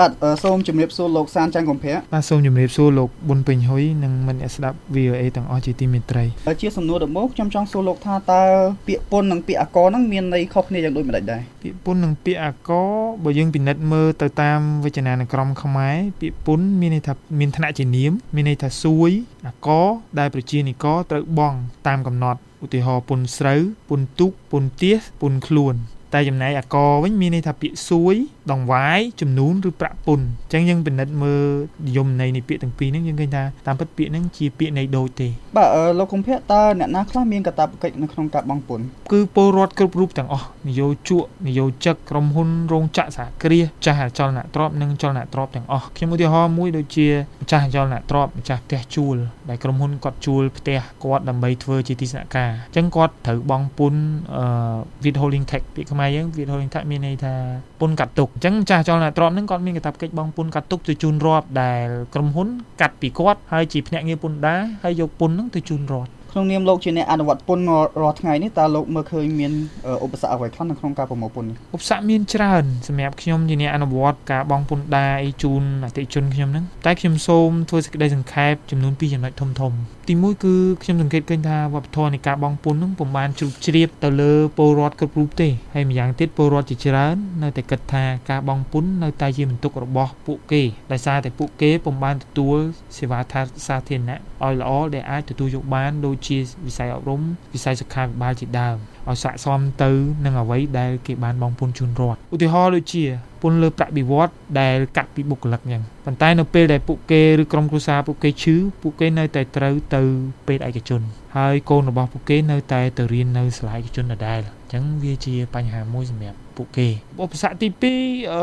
បាទសូមជម្រាបសួរលោកសានច័ន្ទកំភៈបាទសូមជម្រាបសួរលោកប៊ុនពេញហ៊ុយនិងមិនអ្នកស្ដាប់ VOA ទាំងអស់ជាទីមេត្រីជាសំណួរដំបូងខ្ញុំចង់សួរលោកថាតើពាក្យពុននិងពាក្យអកហ្នឹងមានន័យខុសគ្នាយ៉ាងដូចម្ដេចដែរពាក្យពុននិងពាក្យអកបើយើងពិនិត្យមើលទៅតាមវចនានុក្រមខ្មែរពាក្យពុនមានន័យថាមានឋានៈជានាមមានន័យថាសួយអកដែលប្រជានិករត្រូវបង់តាមកំណត់ឧទាហរណ៍ពុនស្រូវពុនទូកពុនទៀសពុនខ្លួន តែចំណែកអកវិញមានន័យថាពាក្យសួយដងវាយចំនួនឬប្រាក់ពុនអញ្ចឹងយើងពិនិត្យមើលនិយមន័យនៃពាក្យទាំងពីរហ្នឹងយើងឃើញថាតាមពិតពាក្យហ្នឹងជាពាក្យន័យដូចទេបាទលោកកុម្ភៈតើអ្នកណាខ្លះមានកាតព្វកិច្ចនៅក្នុងការបង់ពន្ធគឺពលរដ្ឋគ្រប់រូបទាំងអស់នយោជកនយោជិកក្រុមហ៊ុនរោងចក្រសហគ្រាសចាស់អចលនទ្រព្យនិងចលនទ្រព្យទាំងអស់ខ្ញុំឧទាហរណ៍មួយដូចជាម្ចាស់អចលនទ្រព្យម្ចាស់ផ្ទះជួលដែលក្រុមហ៊ុនគាត់ជួលផ្ទះគាត់ដើម្បីធ្វើជាទីស្នាក់ការអញ្ចឹងគាត់ត្រូវបង់ពន្ធអឺ withholding tax ពាក្យខ្មែរយើង withholding tax មានន័យថាពន្ធកាត់ទុកអញ្ចឹងចាស់ចលនាទ្រព្យហ្នឹងគាត់មានកាតព្វកិច្ចបង់ពន្ធកាត់ទុកទៅជូនរដ្ឋដែលក្រុមហ៊ុនកាត់ពីគាត់ហើយជាភ្នាក់ងារពន្ធដារហើយយកពន្ធហ្នឹងទៅជូនរដ្ឋក្នុងនាមលោកជាអ្នកអនុវត្តពន្ធរាល់ថ្ងៃនេះតើលោកមើលឃើញមានឧបសគ្គអ្វីខ្លះនៅក្នុងការប្រមូលពន្ធនេះឧបសគ្គមានច្រើនសម្រាប់ខ្ញុំជាអ្នកអនុវត្តការបង់ពន្ធដារអីជូនអតិជនខ្ញុំហ្នឹងតែខ្ញុំសូមធ្វើសេចក្តីសង្ខេបចំនួន2ចំណុចធំធំ ទីមួយគឺខ្ញុំសង្កេតឃើញថាវប្បធម៌នៃការបង់ពន្ធហ្នឹងពុំបានជ្រុះជ្រាបទៅលើពលរដ្ឋគ្រប់រូបទេហើយម្យ៉ាងទៀតពលរដ្ឋជាច្រើន នៅតែគិតថាការបង់ពន្ធនៅតែជាបន្ទុករបស់ពួកគេដោយសារតែពួកគេពុំបានទទួលសេវាថាសាធារណៈឲ្យល្អដែលអាចទទួលយកបានដូចជាវិស័យអប់រំវិស័យសុខាភិបាលជាដើម ឲ្យស័ក្តិសមទៅនឹងអ្វីដែលគេបានបងពុនជូនរដ្ឋឧទាហរណ៍ដូចជាពន្ធលើប្រាក់បៀវត្សដែលកាត់ពីបុគ្គលិកអញ្ចឹងប៉ុន្តែនៅពេលដែលពួកគេឬក្រុមគ្រួសារពួកគេឈឺពួកគេនៅតែត្រូវទៅពេទ្យឯកជន ហើយកូនរបស់ពួកគេនៅតែទៅរៀននៅសាលាឯកជនដដែលអញ្ចឹងវាជាបញ្ហាមួយសម្រាប់ ពួកគេឧបសគ្គទី2អឺ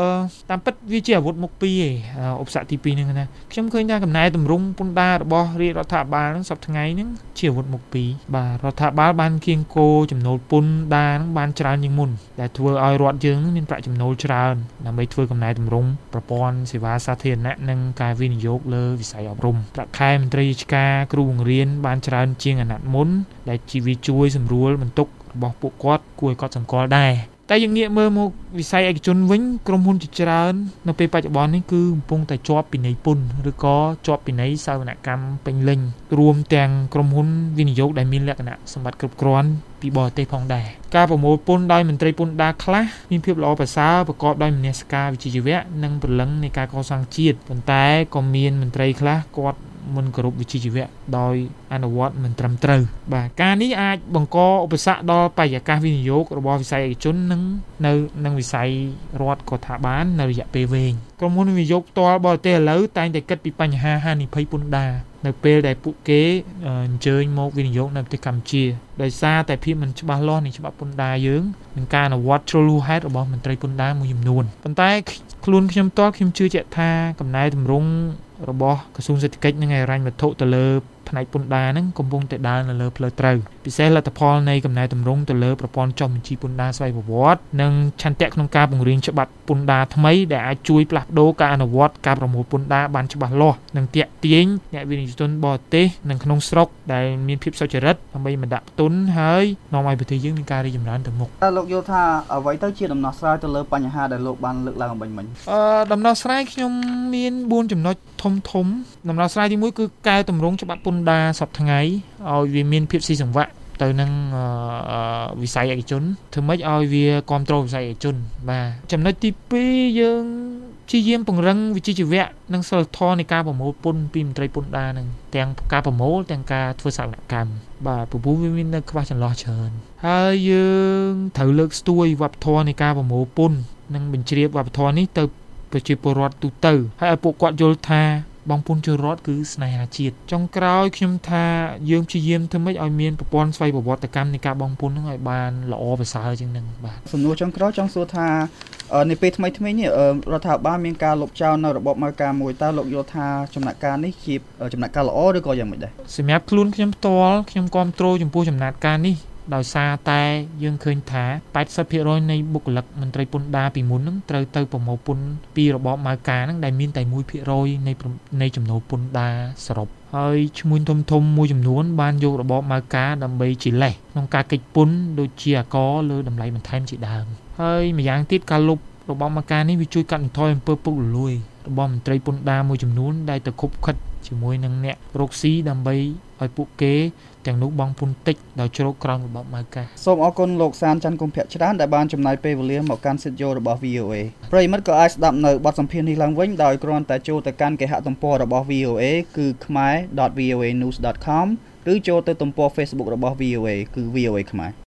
តាមពិតវាជាអាវុធមុខពីរឯងឧបសគ្គទី2ហ្នឹងណាខ្ញុំឃើញថាកំណែតម្រង់ពន្ធដាររបស់រាជរដ្ឋាភិបាលហ្នឹងសប្តាហ៍ថ្ងៃហ្នឹងជាអាវុធមុខពីរបាទរដ្ឋាភិបាលបានគៀងគោចំណូលពន្ធដារហ្នឹងបានច្រើនជាងមុនដែលធ្វើឲ្យរដ្ឋយើងមានប្រាក់ចំណូលច្រើនដើម្បីធ្វើកំណែតម្រង់ប្រព័ន្ធសេវាសាធារណៈនិងការវិនិយោគលើវិស័យអប់រំប្រាក់ខែមន្ត្រីរាជការគ្រូបង្រៀនបានច្រើនជាងអាណត្តិមុនដែលជីវិតជួយសម្រួលបន្ទុករបស់ពួកគាត់គួរឲ្យកត់សម្គាល់ដែរ តែយើងងាកមើលមកវិស័យឯកជនវិញក្រុមហ៊ុនជាច្រើន នៅពេលបច្ចុប្បន្ននេះគឺកំពុងតែជាប់ពិន័យពន្ធឬក៏ជាប់ពិន័យសាវនកម្មពេញលេញរួមទាំងក្រុមហ៊ុនវិនិយោគដែលមានលក្ខណៈសម្បត្តិគ្រប់គ្រាន់ពីបរទេសផងដែរការប្រមូលពន្ធដោយមន្ត្រីពន្ធដារខ្លះមានភាពល្អប្រសើរប្រកបដោយមនសិការវិជ្ជាជីវៈនិងព្រលឹងនៃការកសាងជាតិប៉ុន្តែក៏មានមន្ត្រីខ្លះគាត់ មិនគោរពវិជ្ជាជីវៈដោយអនុវត្តមិនត្រឹមត្រូវបាទការនេះអាចបង្កឧបសគ្គដល់បរិយាកាសវិនិយោគរបស់វិស័យឯកជននិងនៅនឹងវិស័យរដ្ឋក៏ថាបាននៅរយៈពេលវែងក្រុមហ៊ុនវិនិយោគផ្ទាល់បរទេសឥឡូវតែងតែគិតពីបញ្ហាហានិភ័យពន្ធដារ នៅពេលដែលពួកគេអញ្ជើញមកវិនិយោគនៅប្រទេសកម្ពុជាដោយសារតែភាពមិនច្បាស់លាស់នៃច្បាប់ពន្ធដារយើងនិងការអនុវត្តជ្រុលហួសហេតុរបស់មន្ត្រីពន្ធដារមួយចំនួនប៉ុន្តែខ្លួនខ្ញុំផ្ទាល់ខ្ញុំជឿជាក់ថាកំណែតម្រង់របស់ក្រសួងសេដ្ឋកិច្ចនិងហិរញ្ញវត្ថុទៅលើ ផ្នែកពន្ធដារហ្នឹងកំពុងតែដើរនៅលើផ្លូវត្រូវពិសេសលទ្ធផលនៃកំណែតម្រង់ទៅលើប្រព័ន្ធចុះបញ្ជីពន្ធដារស្វ័យប្រវត្តិនិងឆន្ទៈក្នុងការបង្រៀនច្បាប់ពន្ធដារថ្មីដែលអាចជួយផ្លាស់ប្ដូរការអនុវត្តការប្រមូលពន្ធដារបានច្បាស់លាស់និងទាក់ទាញអ្នកវិនិយោគិនបរទេសនិងក្នុងស្រុកដែលមានភាពសុចរិតដើម្បីមកដាក់ទុនហើយនាំឲ្យប្រទេសយើងមានការរីកចម្រើនទៅមុខតើលោកយល់ថាអ្វីទៅជាដំណោះស្រាយទៅលើបញ្ហាដែលលោកបានលើកឡើងអំបញ្ញមិញអឺដំណោះស្រាយខ្ញុំមាន4ចំណុចធំធំដំណោះស្រាយទី1គឺកែតម្រង់ច្បាប់ពន្ធដារសប្តាហ៍ថ្ងៃឲ្យវាមានភាពស៊ីសង្វាក់ទៅនឹងវិស័យឯកជនធ្វើម៉េចឲ្យវាគ្រប់គ្រងវិស័យឯកជនបាទចំណុចទី2យើងព្យាយាមពង្រឹងវិជ្ជាជីវៈនិងសិលធម៌នៃការប្រមូលពន្ធពីមន្ត្រីពន្ធដារនឹងទាំងការប្រមូលទាំងការធ្វើសកម្មកម្មបាទពពុះវាមាននៅខ្វះចន្លោះច្រើនហើយយើងត្រូវលើកស្ទួយវប្បធម៌នៃការប្រមូលពន្ធនិងបញ្ជ្រាបវប្បធម៌នេះទៅប្រជាពលរដ្ឋទូទៅហើយឲ្យពួកគាត់យល់ថា បងពុនជរដ្ឋគឺស្នេហាជាតិចុងក្រោយខ្ញុំថាយើងព្យាយាមធ្វើម៉េចឲ្យមានប្រព័ន្ធស្វ័យប្រវត្តិកម្មនៃការបងពុនហ្នឹងឲ្យបានល្អប្រសើរជាងនឹងបាទសំណួរចុងក្រោយចង់សួរថានៅពេលថ្មីថ្មីនេះរដ្ឋាភិបាលមានការលុបចោលនៅរបបមកការមួយតើលោកយល់ថាចំណាក់ការនេះជាចំណាក់ការល្អឬក៏យ៉ាងម៉េចដែរសម្រាប់ខ្លួនខ្ញុំផ្ទាល់ខ្ញុំគ្រប់គ្រងចំពោះចំណាត់ការនេះ ដោយសារតែយើងឃើញថា80%នៃបុគ្គលិកមន្ត្រីពន្ធដារពីមុនហ្នឹងត្រូវទៅប្រមូលពន្ធពីរបបម៉ៅការហ្នឹងដែលមានតែ1%នៃនៃចំណូលពន្ធដារសរុបហើយឈ្មួញធំធំមួយចំនួនបានយករបបម៉ៅការដើម្បីជាលេសក្នុងការកិច្ចពន្ធដូចជាអាករលើតម្លៃបន្ថែមជាដើមហើយម្យ៉ាងទៀតការលុបរបបមកការនេះវាជួយកាត់បន្ថយអំពើពុករលួយរបស់មន្ត្រីពន្ធដារមួយចំនួនដែលទៅខុបខិត ជាមួយនឹងអ្នករកស៊ីដើម្បីឲ្យពួកគេទាំងនោះបង់ពន្ធតិចដោយជ្រកក្រោមរបបម៉ៅកាសសូមអរគុណលោកសានច័ន្ទកុម្ភៈច្រើនដែលបានចំណាយពេលវេលាមកកាន់សិទ្ធិយោរបស់ VOA ប្រិយមិត្តក៏អាចស្ដាប់នៅបទសម្ភាសន៍នេះឡើងវិញដោយគ្រាន់តែចូលទៅកាន់គេហទំព័ររបស់ VOA គឺ khmer.voanews.com ឬចូលទៅទំព័រ Facebook របស់ VOA គឺ VOA ខ្មែរ